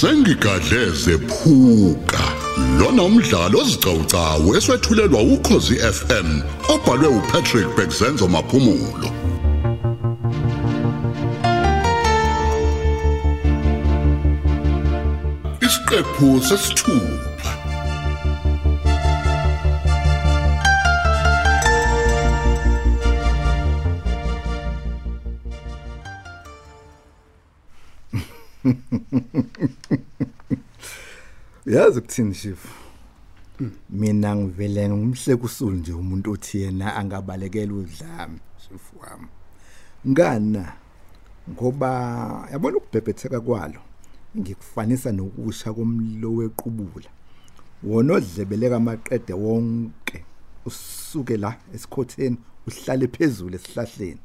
sengigadleze phuka lona umdlalo ozicawucawu eswetshulelwa ukhozi FM obhalwe uPatrick Bekzenzo maphumulo. Isiqephu sesithupha. Yazi ukuthini shifu mina ngivele ngumhle kusulu nje umuntu othi yena angabalekela udlame shifu wami. Ngana ngoba yabona ukubhebhetheka kwalo ngikufanisa nokusha komlilo wequbula. Wona odlebeleka amaqede wonke usuke la esikhotheni uhlale phezulu esihlahleni.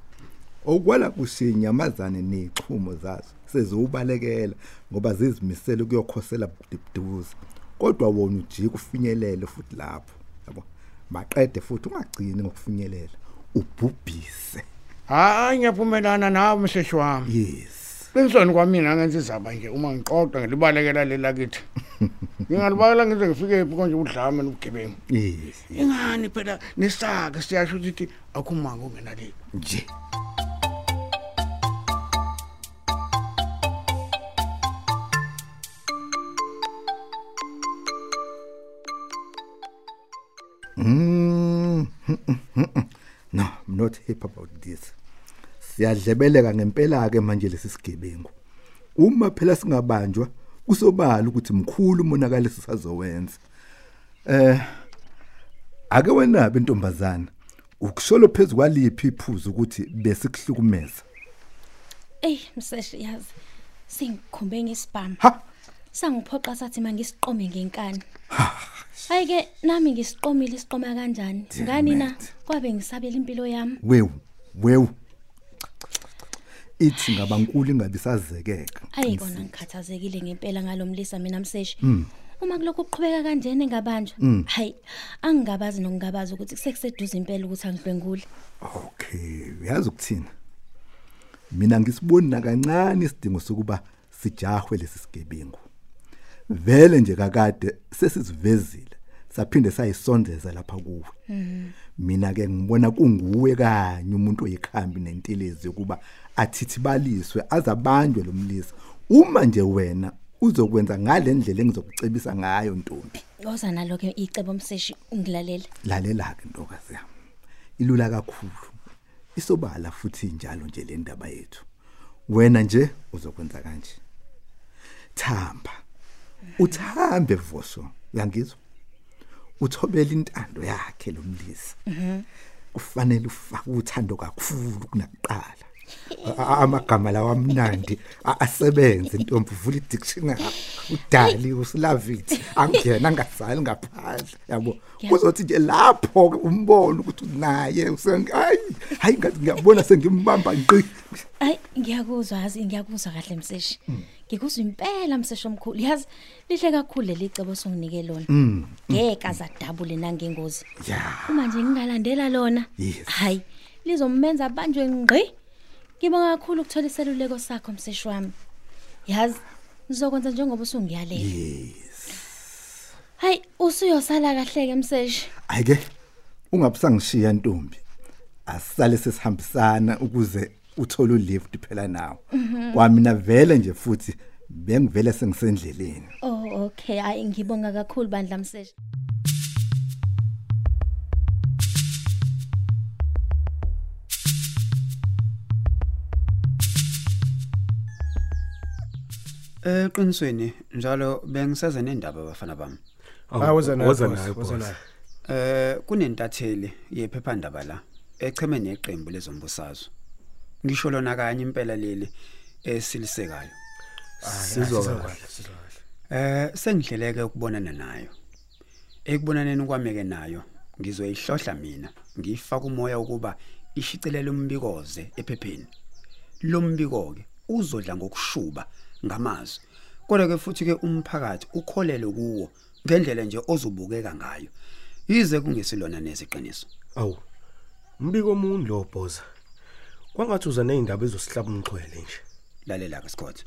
Okwala kushinyamazane nexhumo zazo sezobalekela ngoba zizimisela ukuyokhosela budubuza kodwa wona ujika ufinyelele futhi lapho yabo? Maqede futhi ungagcini ngokufinyelela ubhubhise. Hayi ngiyaphumelana nawe mhleshi wami. Yes. Qinisweni kwamina ngenza izaba nje uma ngixoxa ngelibalekela lela kithi. Ngingalibalekela ngize ngifike phi konje udlame nobugebengu. yes Ingani phela nesaka siyasho ukuthi akhumanga ungenali. nje. Mm, no i'm not happy about this. Siyadlebeleka ngempela ke manje lesi sigebengu. Uma phela singabanjwa kusobala ukuthi mkhulu umonakaliso sazowenza. Eh ake wena bentombazana ukusholo phezulu kwaliphi iphuzu ukuthi besikuhlukumeza? Ey mseshi yazi singikhombe ngesibhamu. ha! Sangiphoqa sathi mangisiqome ngenkani. Hayi ke nami ngisiqomile isiqoma kanjani? Ngani na kwabe ngisabela impilo yami. wewu wewu ithi ngabankulu ingabisazekeka Ayi kona ngikhathazekile ngempela ngalomlisa mina mseshi. Uma kuloko kuqhubeka kanjene ngabanjwa. Hayi angingabazi nokungabazi ukuthi kusekuseduza impela ukuthi angihlwengule. okay uyazi ukuthina mina ngisibona kancane isidingo sokuba sijahwe lesi sigebengu vele nje kakade sesizivezile saphinde sayisondeza lapha kuwe. Mina ke ngibona kunguwe kanye umuntu oyikhambi nentelezi yokuba athithibaliswe azabanjwe lomlisa uma nje wena uzokwenza ngale ndlela engizokucebisa ngayo ntombi. Oza nalo ke icebo mseshi ungilalela. lalela ke ntokazi yami. Ilula kakhulu. Isobala futhi njalo nje le ndaba yethu. Wena nje uzokwenza kanje. Thamba. Uthambe voso uyangizwa? Uthobela intando yakhe lomlisi kufanele ufake uthando kakhulu kunakuqala. A- a- amagama lawa amnandi a- asebenze intombi uvula idictionary udali usilavithi angena angazali ngaphandle yabo? Kuzothi nje lapho ke umbone ukuthi naye usengi hayi hayi ngathi ngiyabona sengimbamba ngqi. Ay ngiyakuzwa yazi ngiyakuzwa kahle mseshi. Ngikuzwa impela mseshi omkhulu. Yazi lihle kakhulu leli cebo songinike lona. Ngeke azadabule nangengozi. ya Uma nje ngingalandela lona. Yes. Hayi lizomenza abanjwe ngqi. Ngibonga kakhulu ukuthola iseluleko sakho mseshi wami. Yazi ngizokwenza njengoba usungiyalela. yes Hayi usuyosala kahle ke mseshi. ayike ungabusangishiya ntombi asisale sesihambisana ukuze uthole ulift phela nawe kwamina vele nje futhi bengivele sengisendleleni Oh okay hayi ngibonga kakhulu bandla mseshi. Eqinisweni njalo bengiseza nendaba abafana bami. Hayi woza nayo. woza boss, nayo, woza boss. nayo. Eh kunentatheli yephephandaba la echeme neqembu lezombusazwe. Ngisho lona kanye impela leli esilisekayo. sizwa Sizwa kahle sizwa kahle. Eh sengihleleke ukubonana nayo. Ekubonaneni kwameke nayo ngizoyihlohla mina ngifaka umoya ukuba ishicelele umbikoze ephepheni. Lo mbiko ke uzodla ngokushuba ngamazwi. Kodwa ke futhi ke umphakathi ukholele kuwo ngendlela nje ozobukeka ngayo. Yize kungesilona neziqiniso. awu mbiko omunye lo bhoza kwangathi uza nezindaba ezosihlaba umxhwele nje. Lalela ke Scott.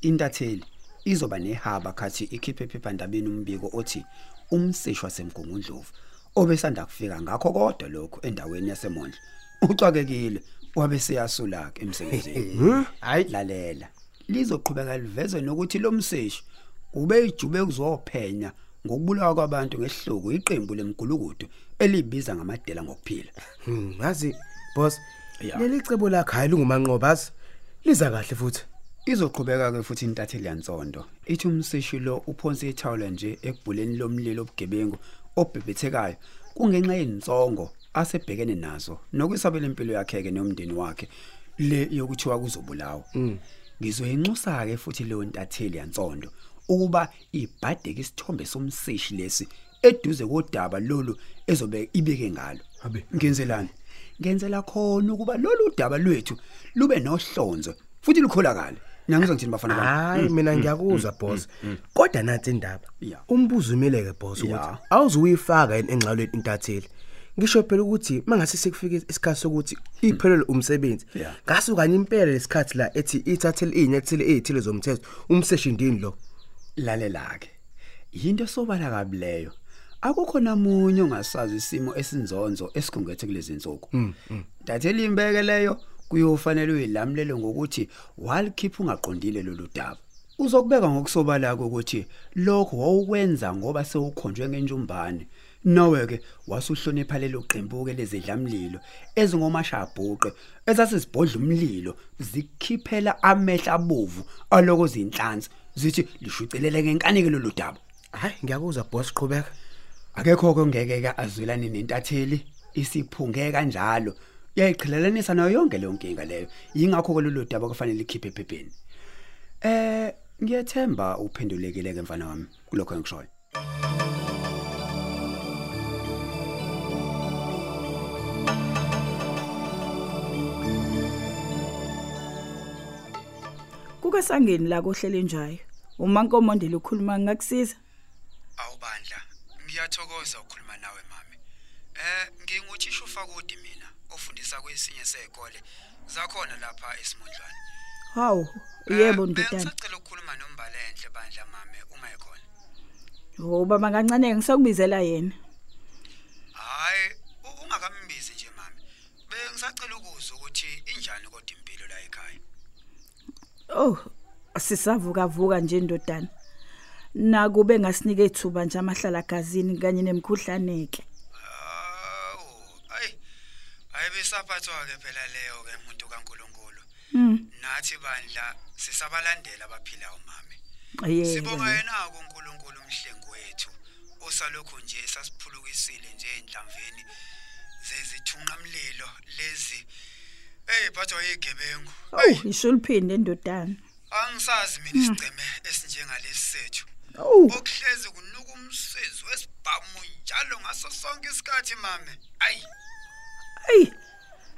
Intatheli izoba nehaba khathi ikhiphe ephephandabeni umbiko othi umsishwa semgungundlovu obesanda kufika ngakho kodwa lokho endaweni yasemondla ucwakekile wabe seyasula ke emsebenzini. Hayi. Lalela lizoqhubeka livezwe nokuthi lo mseshi ube ijube kuzophenya ngokubulawa kwabantu ngehluku iqembu lemgulukudu elibiza ngamadela ngokuphila. Hmm, ngazi boss. Leli cebo lakhe hayi lungumanqobazi. Liza kahle futhi. izoqhubeka ke futhi intatheli yansonto ithi umseshi lo uphonse ithawula nje ekubhuleni lomlilo obugebengu obhebhethekayo kungenxa yensongo asebhekene nazo nokwisabela impilo yakhe ke nomndeni wakhe le yokuthiwa kuzobulawa. Ngizoyinxusa ke futhi leyo ntatheli yansonto ukuba ibhadeke isithombe somseshi lesi eduze kodaba lolu ezobe ibeke ngalo. Ngenzelani? Ngenzela khona ukuba lolu daba lwethu lube nohlonzo futhi lukholakala ngiyangizwa ngithini bafana bami Hayi mina ngiyakuzwa boss. Kodwa nathi indaba. Umbuzo umile ke boss ukuthi awuzuyifaka engxalweni intatheli. Ngisho phela ukuthi mangase sekufike isikhathi sokuthi iphelele umsebenzi. Ya. Ngaso kanye impela lesikhathi la ethi ithathele inyathele ezithile zomthetho umseshi ndini lo. lalela ke yinto sobala kabileyo akukho namunye ongasazi isimo esinzonzo esigungethe kulezi insuku ndathela imbeke leyo kuyofanele uyilamlele ngokuthi walikhipha ungaqondile lolu daba. Uzokubeka ngokusobala ukuthi lokho wawukwenza ngoba sewukhonjwe ngenjumbane. Nawe ke wasuhlonipha lelo qembu ke lezidlamlilo ezingomashabhuqe ezasizibhodla umlilo zikhiphela amehla abovu aloko zinhlanzi zithi lishucelele ngenkanike lolu daba. Hayi ngiyakuzwa boss qhubeka. Akekho ke ngeke ke azwelane nentatheli isiphunge kanjalo. Yayiqhelelanisa nayo yonke leyo nkinga leyo. Yingakho ke lolu daba kufanele likhiphe ephepheni. Eh ngiyethemba uphendulekile ke mfana wami kulokho engishoyo kuke sangeni la kohlele njayo uma nkomondela ukhuluma ngakusiza? Awubandla ngiyathokoza ukukhuluma nawe mami. Eh nginguthisha ufakudi mina ofundisa kwesinye sezikole zakhona lapha esimondlwane hawu Eh, yebo ndodana. bengisacela ukukhuluma nombalenhle bandla mame uma ekhona. Ho baba kancane ngisakubizela yena. Hayi u- ungakambizi nje mami. Bengisacela ukuzwa ukuthi injani kodwa impilo la ekhaya? Oh sisavuka vuka nje ndodana. Nakube ngasinike ithuba nje amahlala gazini kanye nemkhuhlaneke ayi hayi besaphathwa ke phela leyo ke umuntu kaNkuluNkulu. Mm nathi bandla sisabalandela abaphilayo mami yebo Sibonga yena. uNkulunkulu umhlengi wethu osalokho nje sasiphulukisile nje endlamveni zezithunqa mlilo lezi. Hey phathwa yigebengu. Oh isho liphinde ndodana. Angisazi mina isigceme esinjengalesi sethu. Okuhlezi kunuka umsezo wesibhamu njalo ngaso sonke isikhathi mame ayi. Hey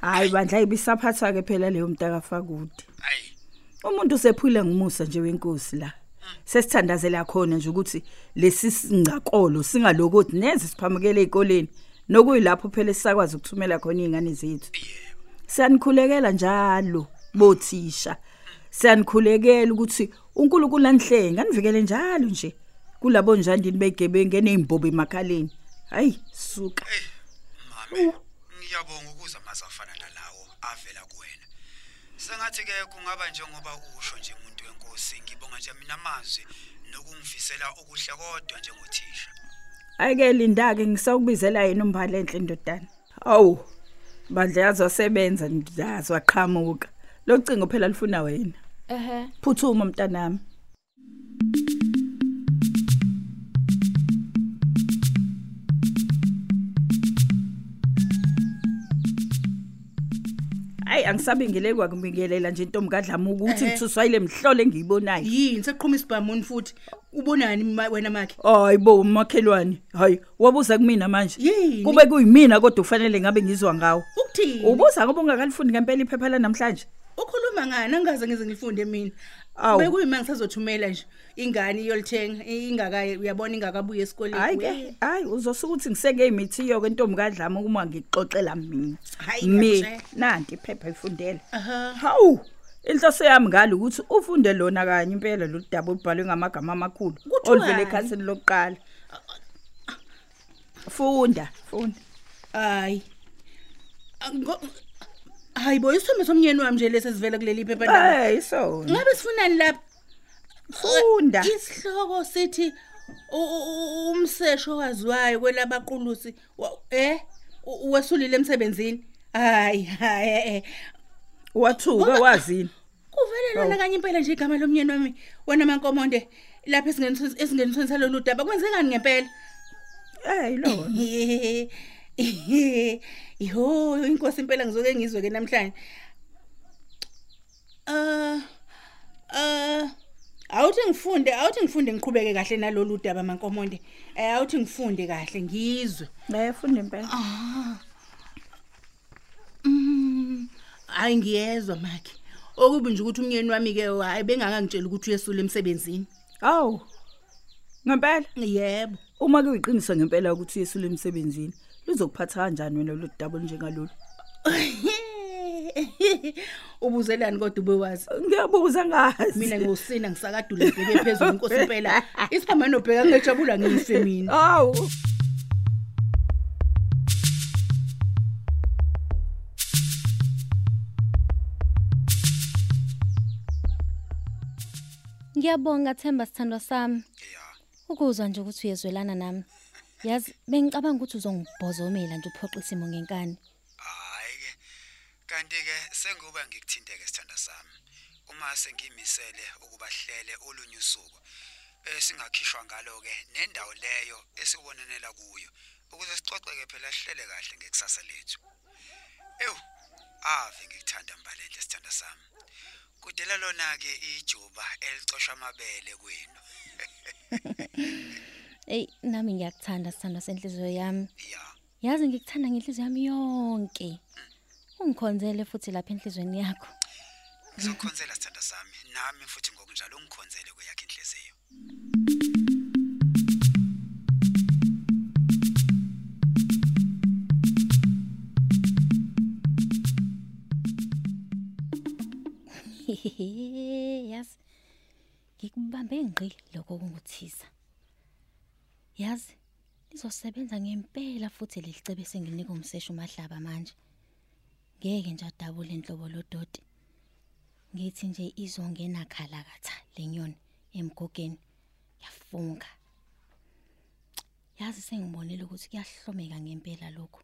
hayi bandla ibisaphatha ke phela leyo mntaka fakude ayi. Umuntu usephule ngumusa nje wenkosi la. Sesithandazela khona nje ukuthi lesi singcakolo singalokuthi neze siphamukele ezikoleni nokuyilapho phela sisakwazi ukuthumela khona izingane zethu. Siyanikhulekela njalo bothisha. Siyanikhulekela ukuthi uNkulunkulu anihlenga anivikele njalo nje kulabo njandini begebenge nezimbobo emakhaleni. Hayi suka. Mame ngiyabonga ukuzwa mazafana nalawo avela kuwena. Sengathi ke kungaba njengoba usho nje umuntu wenkosi ngibonga nje mina amazwi nokungifisela okuhle kodwa njengothisha. Ayike linda ke ngisawubizela yena umbhale enhle ndodana awu bandla yazosebenza ndazo aqhamuka locingo phela lifuna wena. Ehe phuthuma mntanami Ay angisabingele kwakubingelela nje intombi kadlama ukuthi ngithuswayile mhlolo engiyibonayo. yini seqhuma isibhamuni futhi ubonani wena makhe Hayibo umakhelwane. Hayi wabuza kumina manje. Kube kuyimina kodwa kufanele ngabe ngizwa ngawo. ukuthini Ubuza ngoba ungakalifundi ngempela iphepha la namhlanje? Ukhuluma ngani angaze ngize ngilifunde mina Awu. bekuyima ngisazothumela nje ingane iyolithenga ingakaye uyabona ingakabuye esikoleni Hayi We. ke, hayi uzosuka ukuthi ngiseke imithiyo ke ntombi kadlama uma ngixoxela mina. Hayi, Mi ngiyakutshela. nanti iphepha ifundela. aha Hawu, inhloso yami ngalo ukuthi ufunde lona kanye impela lo daba olubhalwe ngamagama amakhulu Kuthiwani? oluvele ekhasini lokuqala funda funda hayi Ngo- hayi bo isithombe somnyeni wami nje lesi sivela kuleli phepha ndaba hey sona ngabe sifunani lapha? Funda. Isihloko sithi u- u- u- umsesho waziwayo kwelabaqulusi wa- eh u- wesulile emsebenzini? Hayi hayi eh, eh. wathuka wazini? kuvele lona kanye impela nje igama lomnyeni wami wena mankomonde lapha esingenisweni esingenisweni salolu daba kwenzekani ngempela? Hey lona. Yo inkosi impela ngizoke ngizwe ke namhlanje. Uh uh awuthi ngifunde awuthi ngifunde ngiqhubeke kahle nalolu daba mankomonde. Eh awuthi ngifunde kahle ngizwe. hey funda impela Mm hayi ngiyezwa makhe. Okubi nje ukuthi umnyeni wami ke hayi bengakangitshela ukuthi uyesula emsebenzini. awu ngempela Yebo. uma kuyiqiniso ngempela ukuthi uyesule emsebenzini luzokuphatha kanjani wena lo daba njengalolu Ubuzelani kodwa ubewazi? ngiyabuza ngazi mina ngosina ngisakadule ngibeke phezulu inkosi impela isiphamba nobheka ngejabula ngife mina awu Ngiyabonga Themba sithandwa sami. Ukuzwa nje ukuthi uyezwelana nami. Yazi bengicabanga ukuthi uzongibhozomela nje uphoqa isimo ngenkani. hayi ke kanti ke sengoba ngikuthinteke sithanda sami. Uma sengimisele ukuba hlele olunye usuku esingakhishwa ngalo ke nendawo leyo esibonanela kuyo ukuze sixoxeke phela sihlele kahle ngekusasa lethu. Ewu ave ngikuthanda mbalente sithanda sami. Kudela lona ke ijuba elicosha amabele kwenu. Ey nami ngiyakuthanda sithandwa senhliziyo yami. ya Yazi ngikuthanda ngenhliziyo yami yonke. Ungikhonzele futhi lapha enhlizweni yakho. ngizokhonzela sithanda sami nami futhi ngokunjalo ungikhonzele kweyakhe inhliziyo Yazi ngikubambe ngqi lokho kunguthisa. Yazi lizosebenza ngempela futhi lelicebe senginika umseshu mahlaba manje. Ngeke nje adabule inhlobo lodoti. Ngithi nje izongena khalakatha lenyoni emgogeni. Yafunga. Yazi sengibonile ukuthi kuyahlomeka ngempela lokho.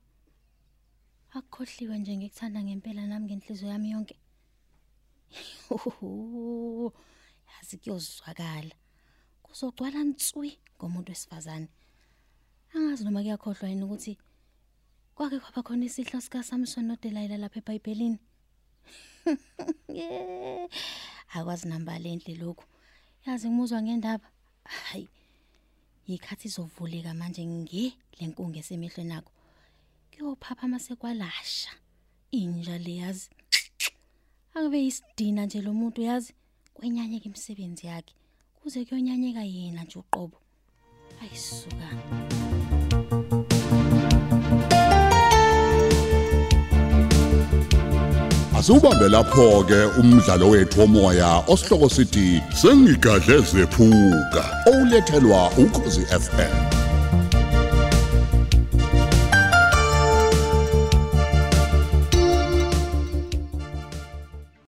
Akukhohliwe nje ngikuthanda ngempela nami ngenhliziyo yami yonke. Uhu, yazi kuyozwakala kuzogcwala nswi ngomuntu wesifazane. Angazi noma kuyakhohlwa yini ukuthi kwake kwaba khona isihlo sika Samson noDelilah lapha eBhayibhelini. Yeah, akwazi namba lenhle lokhu. Yazi ngimuzwa ngendaba. Hayi ikhathi izovuleka manje ngi lenkungu esemehlweni nakho kuyophapha mase kwalasha. Inja leyazi Akabe isidina nje lo muntu yazi. Kwenyanyeka imisebenzi yakhe. Kuze kuyonyanyeka yena nje uqobo. Ayisuka. Asubambe lapho ke umdlalo wethu womoya osihloko sithi sengigadle zephuka olethelwa ukhozi FM